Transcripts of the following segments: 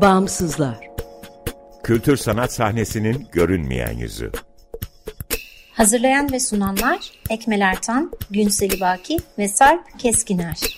Bağımsızlar. Kültür sanat sahnesinin görünmeyen yüzü. Hazırlayan ve sunanlar Ekmel Ertan, Günseli Baki ve Sarp Keskiner.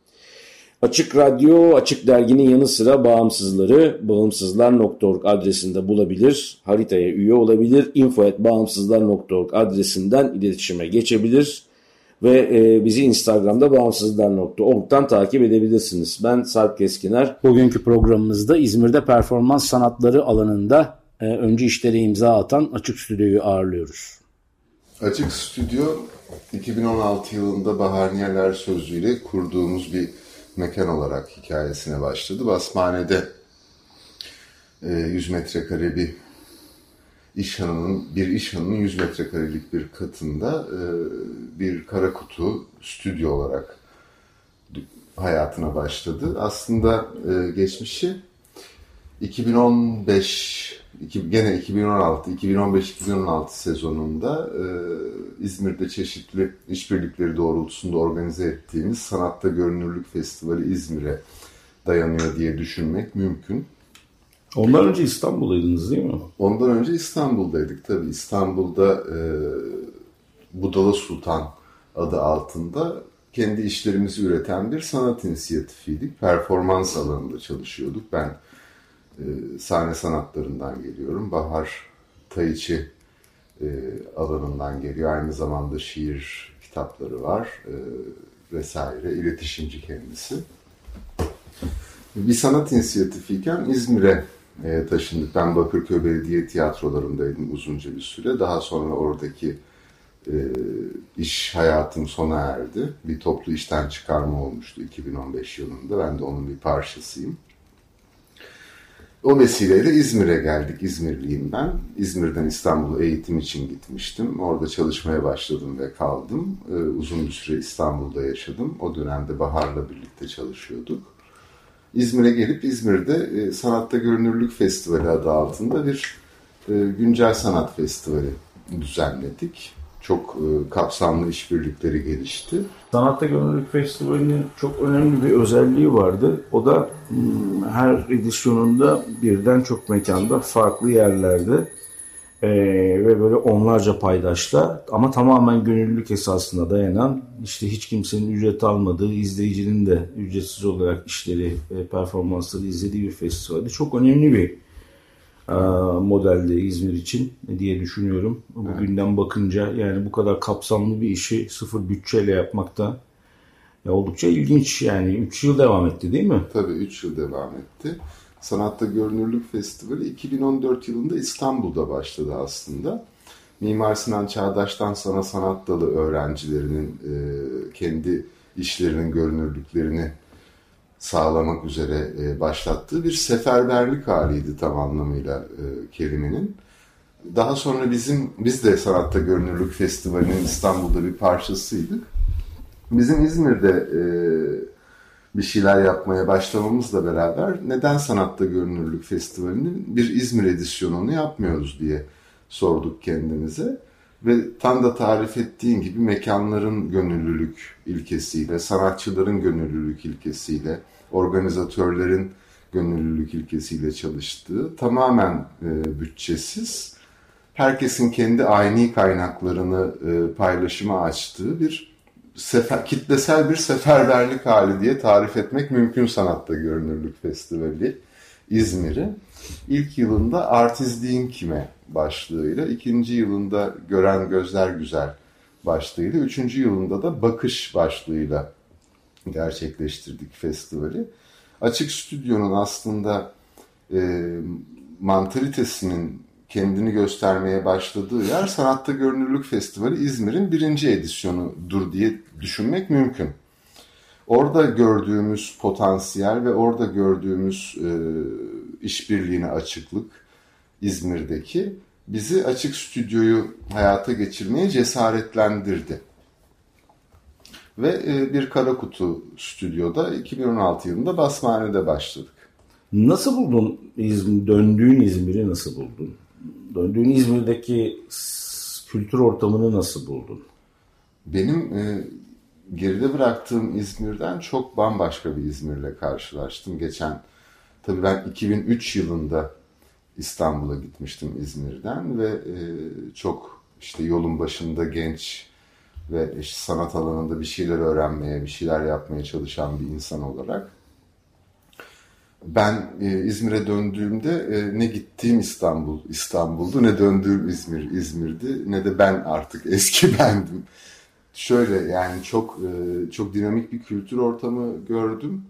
Açık Radyo, Açık Dergi'nin yanı sıra bağımsızları bağımsızlar.org adresinde bulabilir, haritaya üye olabilir, info.bağımsızlar.org adresinden iletişime geçebilir ve e, bizi Instagram'da bağımsızlar.org'dan takip edebilirsiniz. Ben Sarp Keskiner. Bugünkü programımızda İzmir'de performans sanatları alanında e, öncü işlere imza atan Açık Stüdyo'yu ağırlıyoruz. Açık Stüdyo 2016 yılında Bahar Niyeler sözlüğüyle kurduğumuz bir mekan olarak hikayesine başladı. Basmane'de 100 e, metrekare bir iş hanının, bir iş hanının 100 metrekarelik bir katında e, bir kara kutu stüdyo olarak hayatına başladı. Aslında e, geçmişi 2015 gene 2016, 2015-2016 sezonunda e, İzmir'de çeşitli işbirlikleri doğrultusunda organize ettiğimiz Sanatta Görünürlük Festivali İzmir'e dayanıyor diye düşünmek mümkün. Ondan önce İstanbul'daydınız değil mi? Ondan önce İstanbul'daydık tabii. İstanbul'da e, Budala Sultan adı altında kendi işlerimizi üreten bir sanat inisiyatifiydik. Performans alanında çalışıyorduk. Ben e, sahne sanatlarından geliyorum. Bahar Tayiçi e, alanından geliyor. Aynı zamanda şiir kitapları var e, vesaire. İletişimci kendisi. Bir sanat inisiyatifiyken İzmir'e e, taşındık. Ben Bakırköy Belediye Tiyatrolarındaydım uzunca bir süre. Daha sonra oradaki e, iş hayatım sona erdi. Bir toplu işten çıkarma olmuştu 2015 yılında. Ben de onun bir parçasıyım. O vesileyle İzmir'e geldik. İzmirliyim ben. İzmir'den İstanbul'a eğitim için gitmiştim. Orada çalışmaya başladım ve kaldım. Ee, uzun bir süre İstanbul'da yaşadım. O dönemde Bahar'la birlikte çalışıyorduk. İzmir'e gelip İzmir'de e, Sanatta Görünürlük Festivali adı altında bir e, güncel sanat festivali düzenledik çok e, kapsamlı işbirlikleri gelişti. Sanatta Gönüllülük Festivali'nin çok önemli bir özelliği vardı. O da hmm, her edisyonunda birden çok mekanda, farklı yerlerde e, ve böyle onlarca paydaşla ama tamamen gönüllülük esasına dayanan işte hiç kimsenin ücret almadığı, izleyicinin de ücretsiz olarak işleri, e, performansları izlediği bir festivaldi. Çok önemli bir modelde İzmir için diye düşünüyorum. Bugünden evet. bakınca yani bu kadar kapsamlı bir işi sıfır bütçeyle yapmakta ya oldukça ilginç yani 3 yıl devam etti değil mi? Tabii 3 yıl devam etti. Sanatta Görünürlük Festivali 2014 yılında İstanbul'da başladı aslında. Mimar Sinan Çağdaş'tan sana sanat dalı öğrencilerinin e, kendi işlerinin görünürlüklerini sağlamak üzere e, başlattığı bir seferberlik haliydi tam anlamıyla e, kelimenin. Daha sonra bizim, biz de Sanatta Görünürlük Festivali'nin İstanbul'da bir parçasıydık. Bizim İzmir'de e, bir şeyler yapmaya başlamamızla beraber neden Sanatta Görünürlük Festivali'nin bir İzmir edisyonunu yapmıyoruz diye sorduk kendimize. Ve tam da tarif ettiğin gibi mekanların gönüllülük ilkesiyle, sanatçıların gönüllülük ilkesiyle, organizatörlerin gönüllülük ilkesiyle çalıştığı, tamamen e, bütçesiz, herkesin kendi aynı kaynaklarını e, paylaşıma açtığı bir sefer, kitlesel bir seferberlik hali diye tarif etmek mümkün Sanatta Görünürlük Festivali İzmir'i. İlk yılında Artizliğin Kime başlığıyla, ikinci yılında Gören Gözler Güzel başlığıyla, üçüncü yılında da Bakış başlığıyla gerçekleştirdik festivali. Açık Stüdyo'nun aslında e, mantalitesinin kendini göstermeye başladığı yer Sanatta Görünürlük Festivali İzmir'in birinci edisyonudur diye düşünmek mümkün. Orada gördüğümüz potansiyel ve orada gördüğümüz e, işbirliğine açıklık İzmir'deki bizi açık stüdyoyu hayata geçirmeye cesaretlendirdi. Ve e, bir kara kutu stüdyoda 2016 yılında Basmane'de başladık. Nasıl buldun İzmir, döndüğün İzmir'i nasıl buldun? Döndüğün İzmir'deki kültür ortamını nasıl buldun? Benim e, geride bıraktığım İzmir'den çok bambaşka bir İzmir'le karşılaştım. Geçen, tabii ben 2003 yılında İstanbul'a gitmiştim İzmir'den ve e, çok işte yolun başında genç ve işte sanat alanında bir şeyler öğrenmeye, bir şeyler yapmaya çalışan bir insan olarak ben e, İzmir'e döndüğümde e, ne gittiğim İstanbul İstanbul'du ne döndüğüm İzmir İzmir'di ne de ben artık eski bendim. Şöyle yani çok e, çok dinamik bir kültür ortamı gördüm.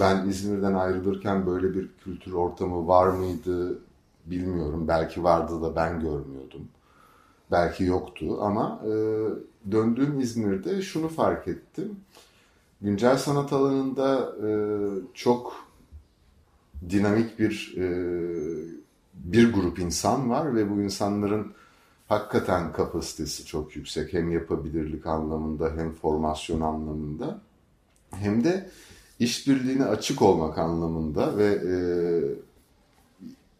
Ben İzmir'den ayrılırken böyle bir kültür ortamı var mıydı bilmiyorum. Belki vardı da ben görmüyordum. Belki yoktu ama e, döndüğüm İzmir'de şunu fark ettim. Güncel sanat alanında e, çok dinamik bir e, bir grup insan var ve bu insanların hakikaten kapasitesi çok yüksek. Hem yapabilirlik anlamında hem formasyon anlamında hem de işbirliğine açık olmak anlamında ve e,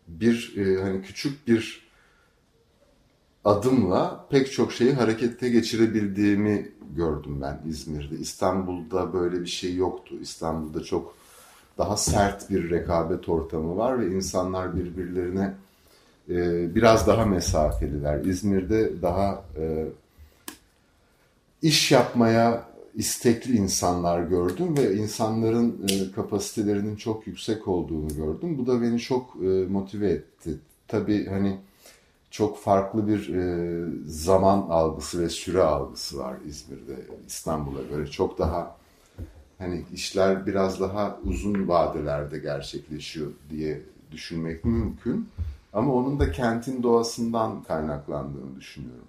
bir e, hani küçük bir adımla pek çok şeyi harekete geçirebildiğimi gördüm ben İzmir'de. İstanbul'da böyle bir şey yoktu. İstanbul'da çok daha sert bir rekabet ortamı var ve insanlar birbirlerine e, biraz daha mesafeliler. İzmir'de daha e, iş yapmaya istekli insanlar gördüm ve insanların e, kapasitelerinin çok yüksek olduğunu gördüm. Bu da beni çok e, motive etti. Tabii hani çok farklı bir e, zaman algısı ve süre algısı var İzmir'de İstanbul'a göre. Çok daha hani işler biraz daha uzun vadelerde gerçekleşiyor diye düşünmek mümkün. Ama onun da kentin doğasından kaynaklandığını düşünüyorum.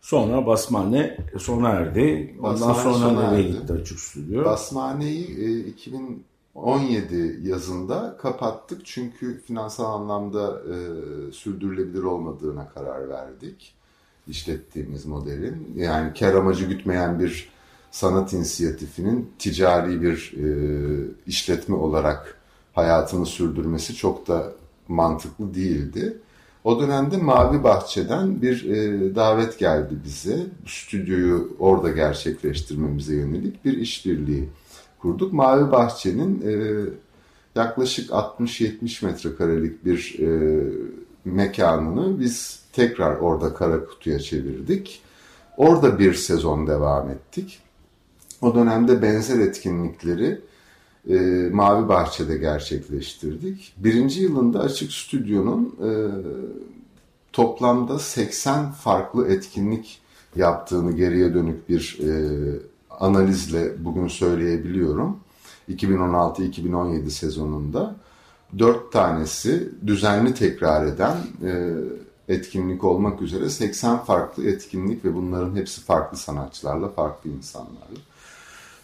Sonra Basmane sona erdi. Ondan Basmane sonra nereye gitti açık stüdyo? Basmane'yi e, 2017 yazında kapattık çünkü finansal anlamda e, sürdürülebilir olmadığına karar verdik. işlettiğimiz modelin. Yani kar amacı gütmeyen bir sanat inisiyatifinin ticari bir e, işletme olarak hayatını sürdürmesi çok da mantıklı değildi. O dönemde Mavi Bahçe'den bir e, davet geldi bize. Stüdyoyu orada gerçekleştirmemize yönelik bir işbirliği kurduk. Mavi Bahçe'nin e, yaklaşık 60-70 metrekarelik bir e, mekanını biz tekrar orada kara kutuya çevirdik. Orada bir sezon devam ettik. O dönemde benzer etkinlikleri e, Mavi Bahçe'de gerçekleştirdik. Birinci yılında Açık Stüdyo'nun e, toplamda 80 farklı etkinlik yaptığını geriye dönük bir e, analizle bugün söyleyebiliyorum. 2016-2017 sezonunda dört tanesi düzenli tekrar eden e, etkinlik olmak üzere 80 farklı etkinlik ve bunların hepsi farklı sanatçılarla, farklı insanlarla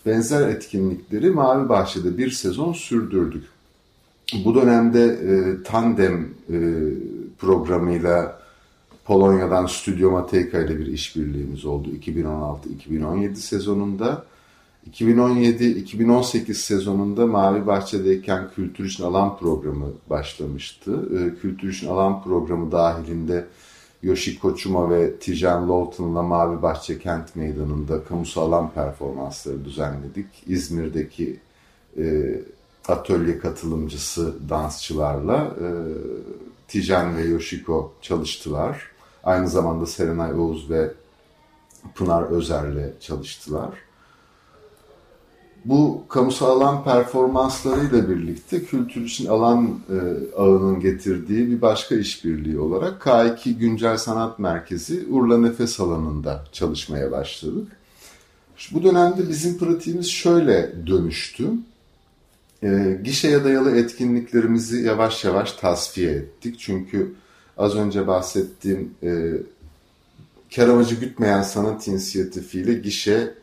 benzer etkinlikleri Mavi Bahçe'de bir sezon sürdürdük. Bu dönemde e, Tandem e, programıyla Polonya'dan Studio Matejka ile bir işbirliğimiz oldu 2016-2017 sezonunda. 2017-2018 sezonunda Mavi Bahçe'deyken Kültür için Alan programı başlamıştı. E, Kültür için Alan programı dahilinde Yoshiko Chuma ve Tijan Lawton'la Mavi Bahçe Kent Meydanı'nda kamusal alan performansları düzenledik. İzmir'deki e, atölye katılımcısı dansçılarla e, Tijan ve Yoshiko çalıştılar. Aynı zamanda Serenay Oğuz ve Pınar Özer'le çalıştılar. Bu kamusal alan performanslarıyla birlikte kültür için alan e, ağının getirdiği bir başka işbirliği olarak K2 Güncel Sanat Merkezi Urla Nefes alanında çalışmaya başladık. Bu dönemde bizim pratiğimiz şöyle dönüştü. E, gişeye dayalı etkinliklerimizi yavaş yavaş tasfiye ettik. Çünkü az önce bahsettiğim e, kar amacı gütmeyen sanat inisiyatifiyle gişe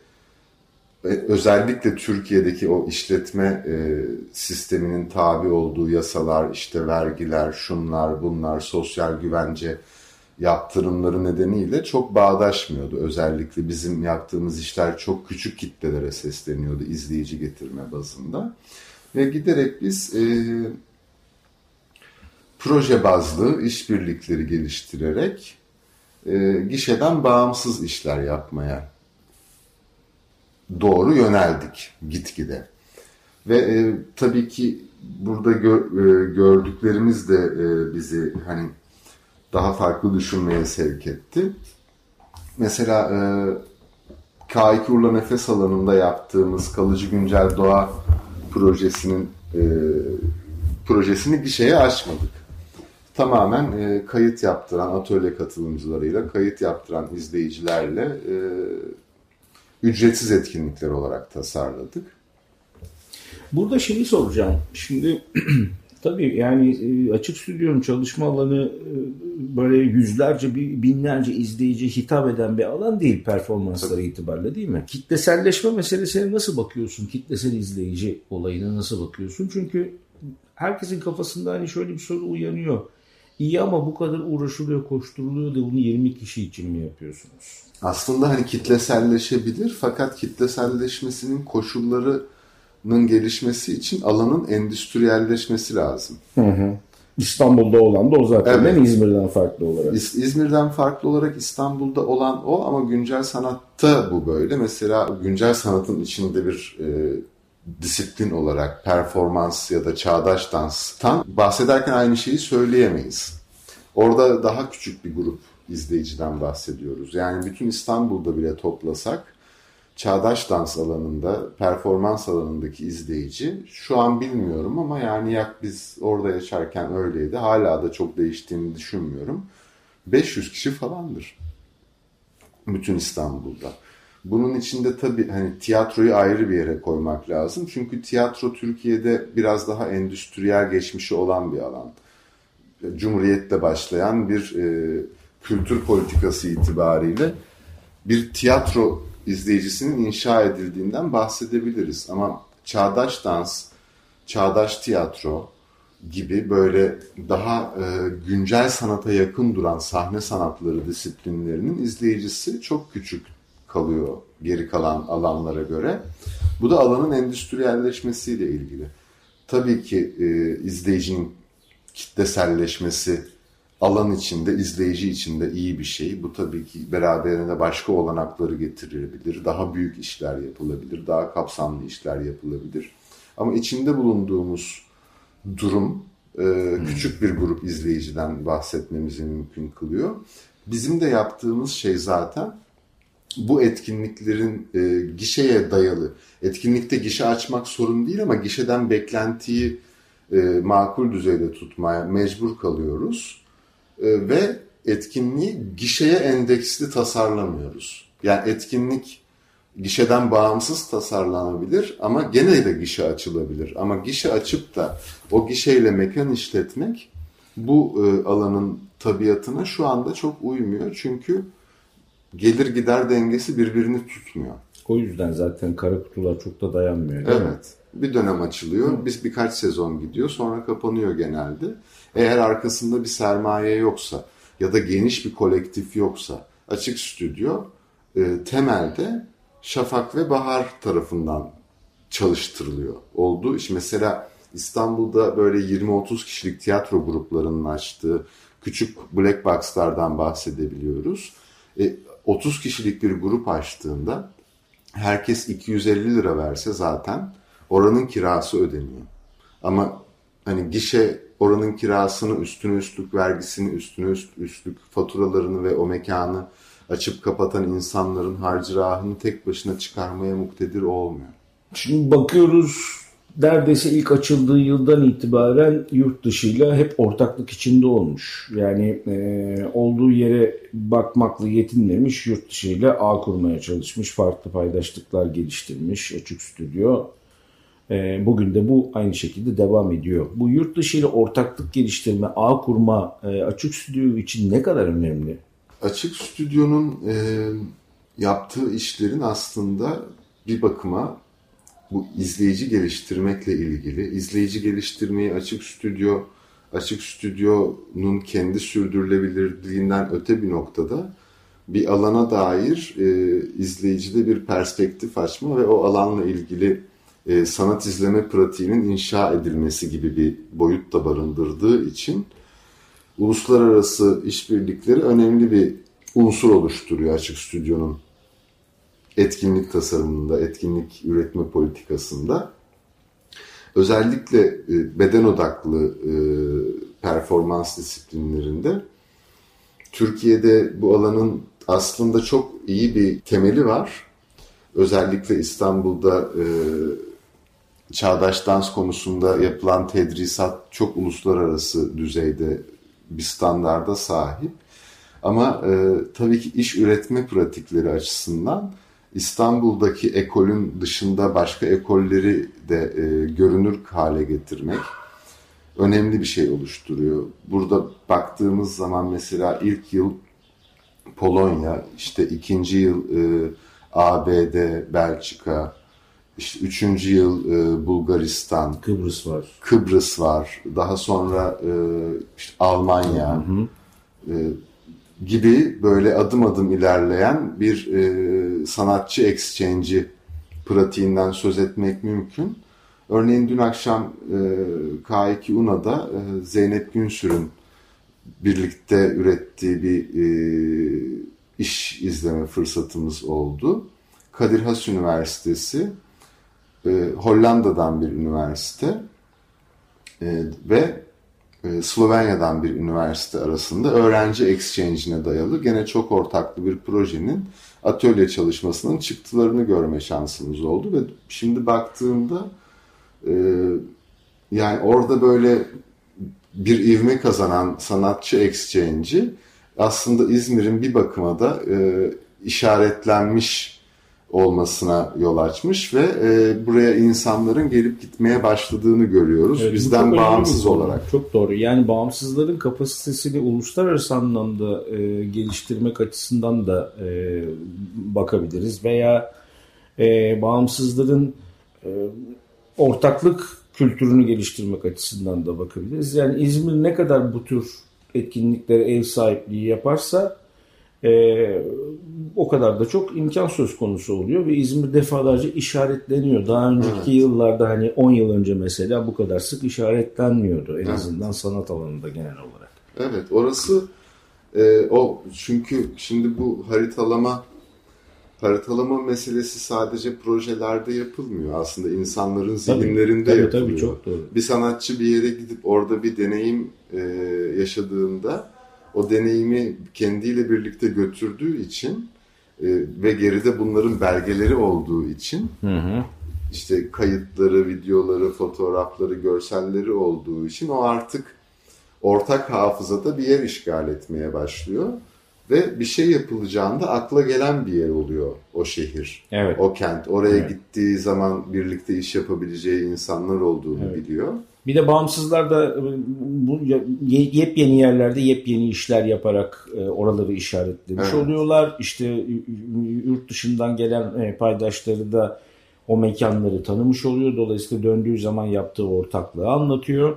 özellikle Türkiye'deki o işletme e, sisteminin tabi olduğu yasalar, işte vergiler, şunlar, bunlar, sosyal güvence yaptırımları nedeniyle çok bağdaşmıyordu. Özellikle bizim yaptığımız işler çok küçük kitlelere sesleniyordu izleyici getirme bazında. Ve giderek biz e, proje bazlı işbirlikleri geliştirerek e, gişeden bağımsız işler yapmaya doğru yöneldik gitgide. Ve e, tabii ki burada gö, e, gördüklerimiz de e, bizi hani daha farklı düşünmeye sevk etti. Mesela e, K2 Urla Nefes alanında yaptığımız kalıcı güncel doğa projesinin e, projesini gişeye açmadık. Tamamen e, kayıt yaptıran atölye katılımcılarıyla, kayıt yaptıran izleyicilerle e, ücretsiz etkinlikler olarak tasarladık. Burada şeyi soracağım. Şimdi tabii yani e, açık stüdyonun çalışma alanı e, böyle yüzlerce, binlerce izleyici hitap eden bir alan değil performansları tabii. itibariyle değil mi? Kitleselleşme meselesine nasıl bakıyorsun? Kitlesel izleyici olayına nasıl bakıyorsun? Çünkü herkesin kafasında hani şöyle bir soru uyanıyor. İyi ama bu kadar uğraşılıyor, koşturuluyor da bunu 20 kişi için mi yapıyorsunuz? aslında hani kitleselleşebilir fakat kitleselleşmesinin koşullarının gelişmesi için alanın endüstriyelleşmesi lazım. Hı hı. İstanbul'da olan da o zaten evet. değil İzmir'den farklı olarak? İz, İzmir'den farklı olarak İstanbul'da olan o ama güncel sanatta bu böyle. Mesela güncel sanatın içinde bir e, disiplin olarak performans ya da çağdaş danstan bahsederken aynı şeyi söyleyemeyiz. Orada daha küçük bir grup izleyiciden bahsediyoruz. Yani bütün İstanbul'da bile toplasak çağdaş dans alanında, performans alanındaki izleyici şu an bilmiyorum ama yani yak biz orada yaşarken öyleydi. Hala da çok değiştiğini düşünmüyorum. 500 kişi falandır. Bütün İstanbul'da. Bunun içinde tabii hani tiyatroyu ayrı bir yere koymak lazım. Çünkü tiyatro Türkiye'de biraz daha endüstriyel geçmişi olan bir alan. Cumhuriyet'te başlayan bir e, kültür politikası itibariyle bir tiyatro izleyicisinin inşa edildiğinden bahsedebiliriz. Ama çağdaş dans, çağdaş tiyatro gibi böyle daha e, güncel sanata yakın duran sahne sanatları disiplinlerinin izleyicisi çok küçük kalıyor geri kalan alanlara göre. Bu da alanın endüstriyelleşmesiyle ilgili. Tabii ki e, izleyicinin kitleselleşmesi alan içinde, izleyici içinde iyi bir şey. Bu tabii ki beraberinde başka olanakları getirebilir. Daha büyük işler yapılabilir, daha kapsamlı işler yapılabilir. Ama içinde bulunduğumuz durum e, küçük bir grup izleyiciden bahsetmemizi mümkün kılıyor. Bizim de yaptığımız şey zaten bu etkinliklerin e, gişeye dayalı. Etkinlikte gişe açmak sorun değil ama gişeden beklentiyi e, makul düzeyde tutmaya mecbur kalıyoruz ee, ve etkinliği gişeye endeksli tasarlamıyoruz. Yani etkinlik gişeden bağımsız tasarlanabilir ama gene de gişe açılabilir. Ama gişe açıp da o gişeyle mekan işletmek bu e, alanın tabiatına şu anda çok uymuyor. Çünkü gelir gider dengesi birbirini tutmuyor. O yüzden zaten kara kutular çok da dayanmıyor değil evet. mi? Bir dönem açılıyor. Biz birkaç sezon gidiyor. Sonra kapanıyor genelde. Eğer arkasında bir sermaye yoksa ya da geniş bir kolektif yoksa açık stüdyo e, temelde Şafak ve Bahar tarafından çalıştırılıyor. Oldu. İşte mesela İstanbul'da böyle 20-30 kişilik tiyatro gruplarının açtığı küçük black box'lardan bahsedebiliyoruz. E, 30 kişilik bir grup açtığında herkes 250 lira verse zaten oranın kirası ödeniyor. Ama hani gişe oranın kirasını, üstüne üstlük vergisini, üstüne üstlük faturalarını ve o mekanı açıp kapatan insanların harcırahını tek başına çıkarmaya muktedir olmuyor. Şimdi bakıyoruz neredeyse ilk açıldığı yıldan itibaren yurt dışıyla hep ortaklık içinde olmuş. Yani e, olduğu yere bakmakla yetinmemiş, yurt dışıyla ağ kurmaya çalışmış, farklı paydaşlıklar geliştirmiş Açık Stüdyo. E, bugün de bu aynı şekilde devam ediyor. Bu yurt dışıyla ortaklık geliştirme, ağ kurma e, Açık Stüdyo için ne kadar önemli? Açık Stüdyo'nun e, yaptığı işlerin aslında bir bakıma bu izleyici geliştirmekle ilgili. İzleyici geliştirmeyi Açık Stüdyo, Açık Stüdyo'nun kendi sürdürülebilirliğinden öte bir noktada bir alana dair e, izleyicide bir perspektif açma ve o alanla ilgili e, sanat izleme pratiğinin inşa edilmesi gibi bir boyut da barındırdığı için uluslararası işbirlikleri önemli bir unsur oluşturuyor Açık Stüdyo'nun etkinlik tasarımında, etkinlik üretme politikasında. Özellikle e, beden odaklı e, performans disiplinlerinde Türkiye'de bu alanın aslında çok iyi bir temeli var. Özellikle İstanbul'da e, çağdaş dans konusunda yapılan tedrisat çok uluslararası düzeyde bir standarda sahip. Ama e, tabii ki iş üretme pratikleri açısından İstanbul'daki ekolün dışında başka ekolleri de e, görünür hale getirmek önemli bir şey oluşturuyor. Burada baktığımız zaman mesela ilk yıl Polonya, işte ikinci yıl e, ABD, Belçika, işte üçüncü yıl e, Bulgaristan, Kıbrıs var. Kıbrıs var, daha sonra e, işte Almanya hı hı. E, gibi böyle adım adım ilerleyen bir e, sanatçı exchange'i pratiğinden söz etmek mümkün. Örneğin dün akşam e, K2 UNA'da e, Zeynep Günsür'ün birlikte ürettiği bir e, iş izleme fırsatımız oldu. Kadir Has Üniversitesi, e, Hollanda'dan bir üniversite e, ve e, Slovenya'dan bir üniversite arasında öğrenci exchange'ine dayalı gene çok ortaklı bir projenin atölye çalışmasının çıktılarını görme şansımız oldu ve şimdi baktığımda e, yani orada böyle bir ivme kazanan sanatçı exchange'i aslında İzmir'in bir bakıma da e, işaretlenmiş olmasına yol açmış ve e, buraya insanların gelip gitmeye başladığını görüyoruz evet, bizden bağımsız olarak. Çok doğru. Yani bağımsızların kapasitesini uluslararası anlamda e, geliştirmek açısından da e, bakabiliriz veya e, bağımsızların e, ortaklık kültürünü geliştirmek açısından da bakabiliriz. Yani İzmir ne kadar bu tür etkinliklere ev sahipliği yaparsa e, o kadar da çok imkan söz konusu oluyor ve İzmir defalarca işaretleniyor. Daha önceki evet. yıllarda hani 10 yıl önce mesela bu kadar sık işaretlenmiyordu en evet. azından sanat alanında genel olarak. Evet orası e, o çünkü şimdi bu haritalama haritalama meselesi sadece projelerde yapılmıyor. Aslında insanların zihinlerinde tabii, tabii, yapılıyor. Tabii, çok doğru. Bir sanatçı bir yere gidip orada bir deneyim e, yaşadığında o deneyimi kendiyle birlikte götürdüğü için e, ve geride bunların belgeleri olduğu için hı hı. işte kayıtları, videoları, fotoğrafları, görselleri olduğu için o artık ortak hafızada bir yer işgal etmeye başlıyor ve bir şey yapılacağında akla gelen bir yer oluyor o şehir, evet. o kent. Oraya evet. gittiği zaman birlikte iş yapabileceği insanlar olduğunu evet. biliyor. Bir de bağımsızlar da e, bu yepyeni yerlerde yepyeni işler yaparak e, oraları işaretlemiş evet. oluyorlar. İşte yurt dışından gelen e, paydaşları da o mekanları tanımış oluyor. Dolayısıyla döndüğü zaman yaptığı ortaklığı anlatıyor.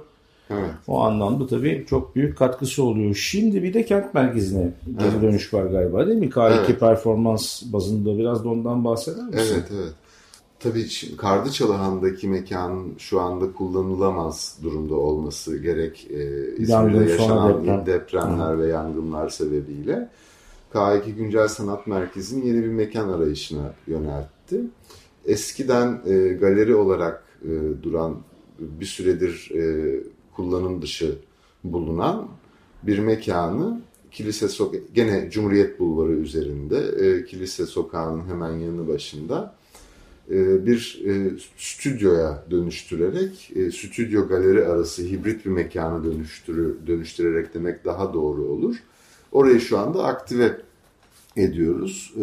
Evet. O anlamda tabii çok büyük katkısı oluyor. Şimdi bir de kent merkezine geri evet. dönüş var galiba değil mi? K2 evet. performans bazında biraz da ondan bahseder misin? Evet evet. Tabii Kardı Çalıhan'daki mekan şu anda kullanılamaz durumda olması gerek e, İzmir'de yaşanan deprem. depremler Hı. ve yangınlar sebebiyle. K2 Güncel Sanat Merkezi'nin yeni bir mekan arayışına yöneltti. Eskiden e, galeri olarak e, duran bir süredir e, kullanım dışı bulunan bir mekanı Kilise Sokağı, gene Cumhuriyet Bulvarı üzerinde, e, Kilise Sokağı'nın hemen yanı başında bir e, stüdyoya dönüştürerek, e, stüdyo galeri arası hibrit bir mekanı dönüştürü, dönüştürerek demek daha doğru olur. Orayı şu anda aktive ediyoruz.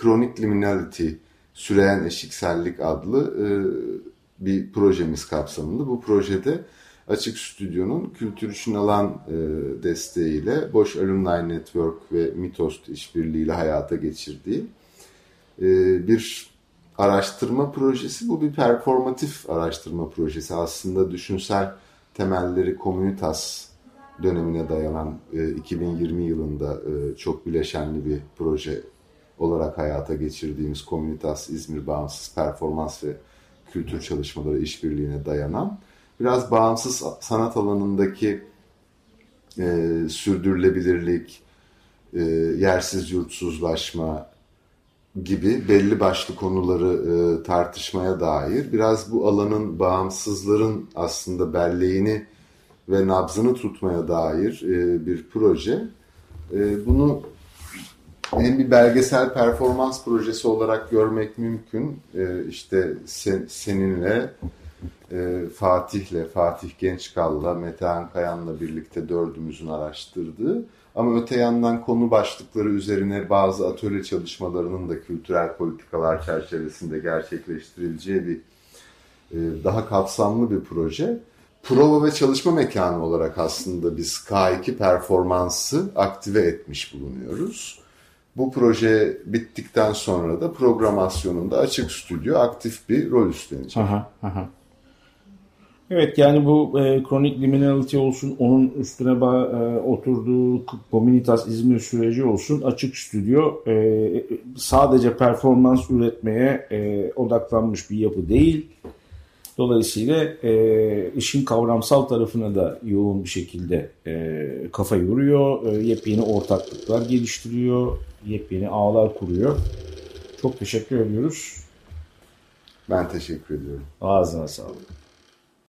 Chronic Liminality, Süreyen Eşiksellik adlı bir projemiz kapsamında. Bu projede Açık Stüdyo'nun Kültür için alan desteğiyle Boş Alumni Network ve Mitost işbirliğiyle hayata geçirdiği bir araştırma projesi. Bu bir performatif araştırma projesi. Aslında düşünsel temelleri Communitas dönemine dayanan 2020 e, yılında e, çok bileşenli bir proje olarak hayata geçirdiğimiz Communitas İzmir Bağımsız Performans ve Kültür Çalışmaları işbirliğine dayanan biraz bağımsız sanat alanındaki e, sürdürülebilirlik, e, yersiz yurtsuzlaşma, gibi belli başlı konuları e, tartışmaya dair biraz bu alanın bağımsızların aslında belleğini ve nabzını tutmaya dair e, bir proje. E, bunu hem bir belgesel performans projesi olarak görmek mümkün. E, işte sen, seninle, e, Fatih'le, Fatih Gençkal'la, Metehan Kayan'la birlikte dördümüzün araştırdığı ama öte yandan konu başlıkları üzerine bazı atölye çalışmalarının da kültürel politikalar çerçevesinde gerçekleştirileceği bir e, daha kapsamlı bir proje. Prova ve çalışma mekanı olarak aslında biz K2 performansı aktive etmiş bulunuyoruz. Bu proje bittikten sonra da programasyonunda açık stüdyo aktif bir rol üstlenecek. Aha, aha. Evet yani bu e, kronik liminality olsun, onun üstüne e, oturduğu Communitas İzmir süreci olsun, açık stüdyo e, sadece performans üretmeye e, odaklanmış bir yapı değil. Dolayısıyla e, işin kavramsal tarafına da yoğun bir şekilde e, kafa yoruyor, e, yepyeni ortaklıklar geliştiriyor, yepyeni ağlar kuruyor. Çok teşekkür ediyoruz. Ben teşekkür ediyorum. Ağzına sağlık.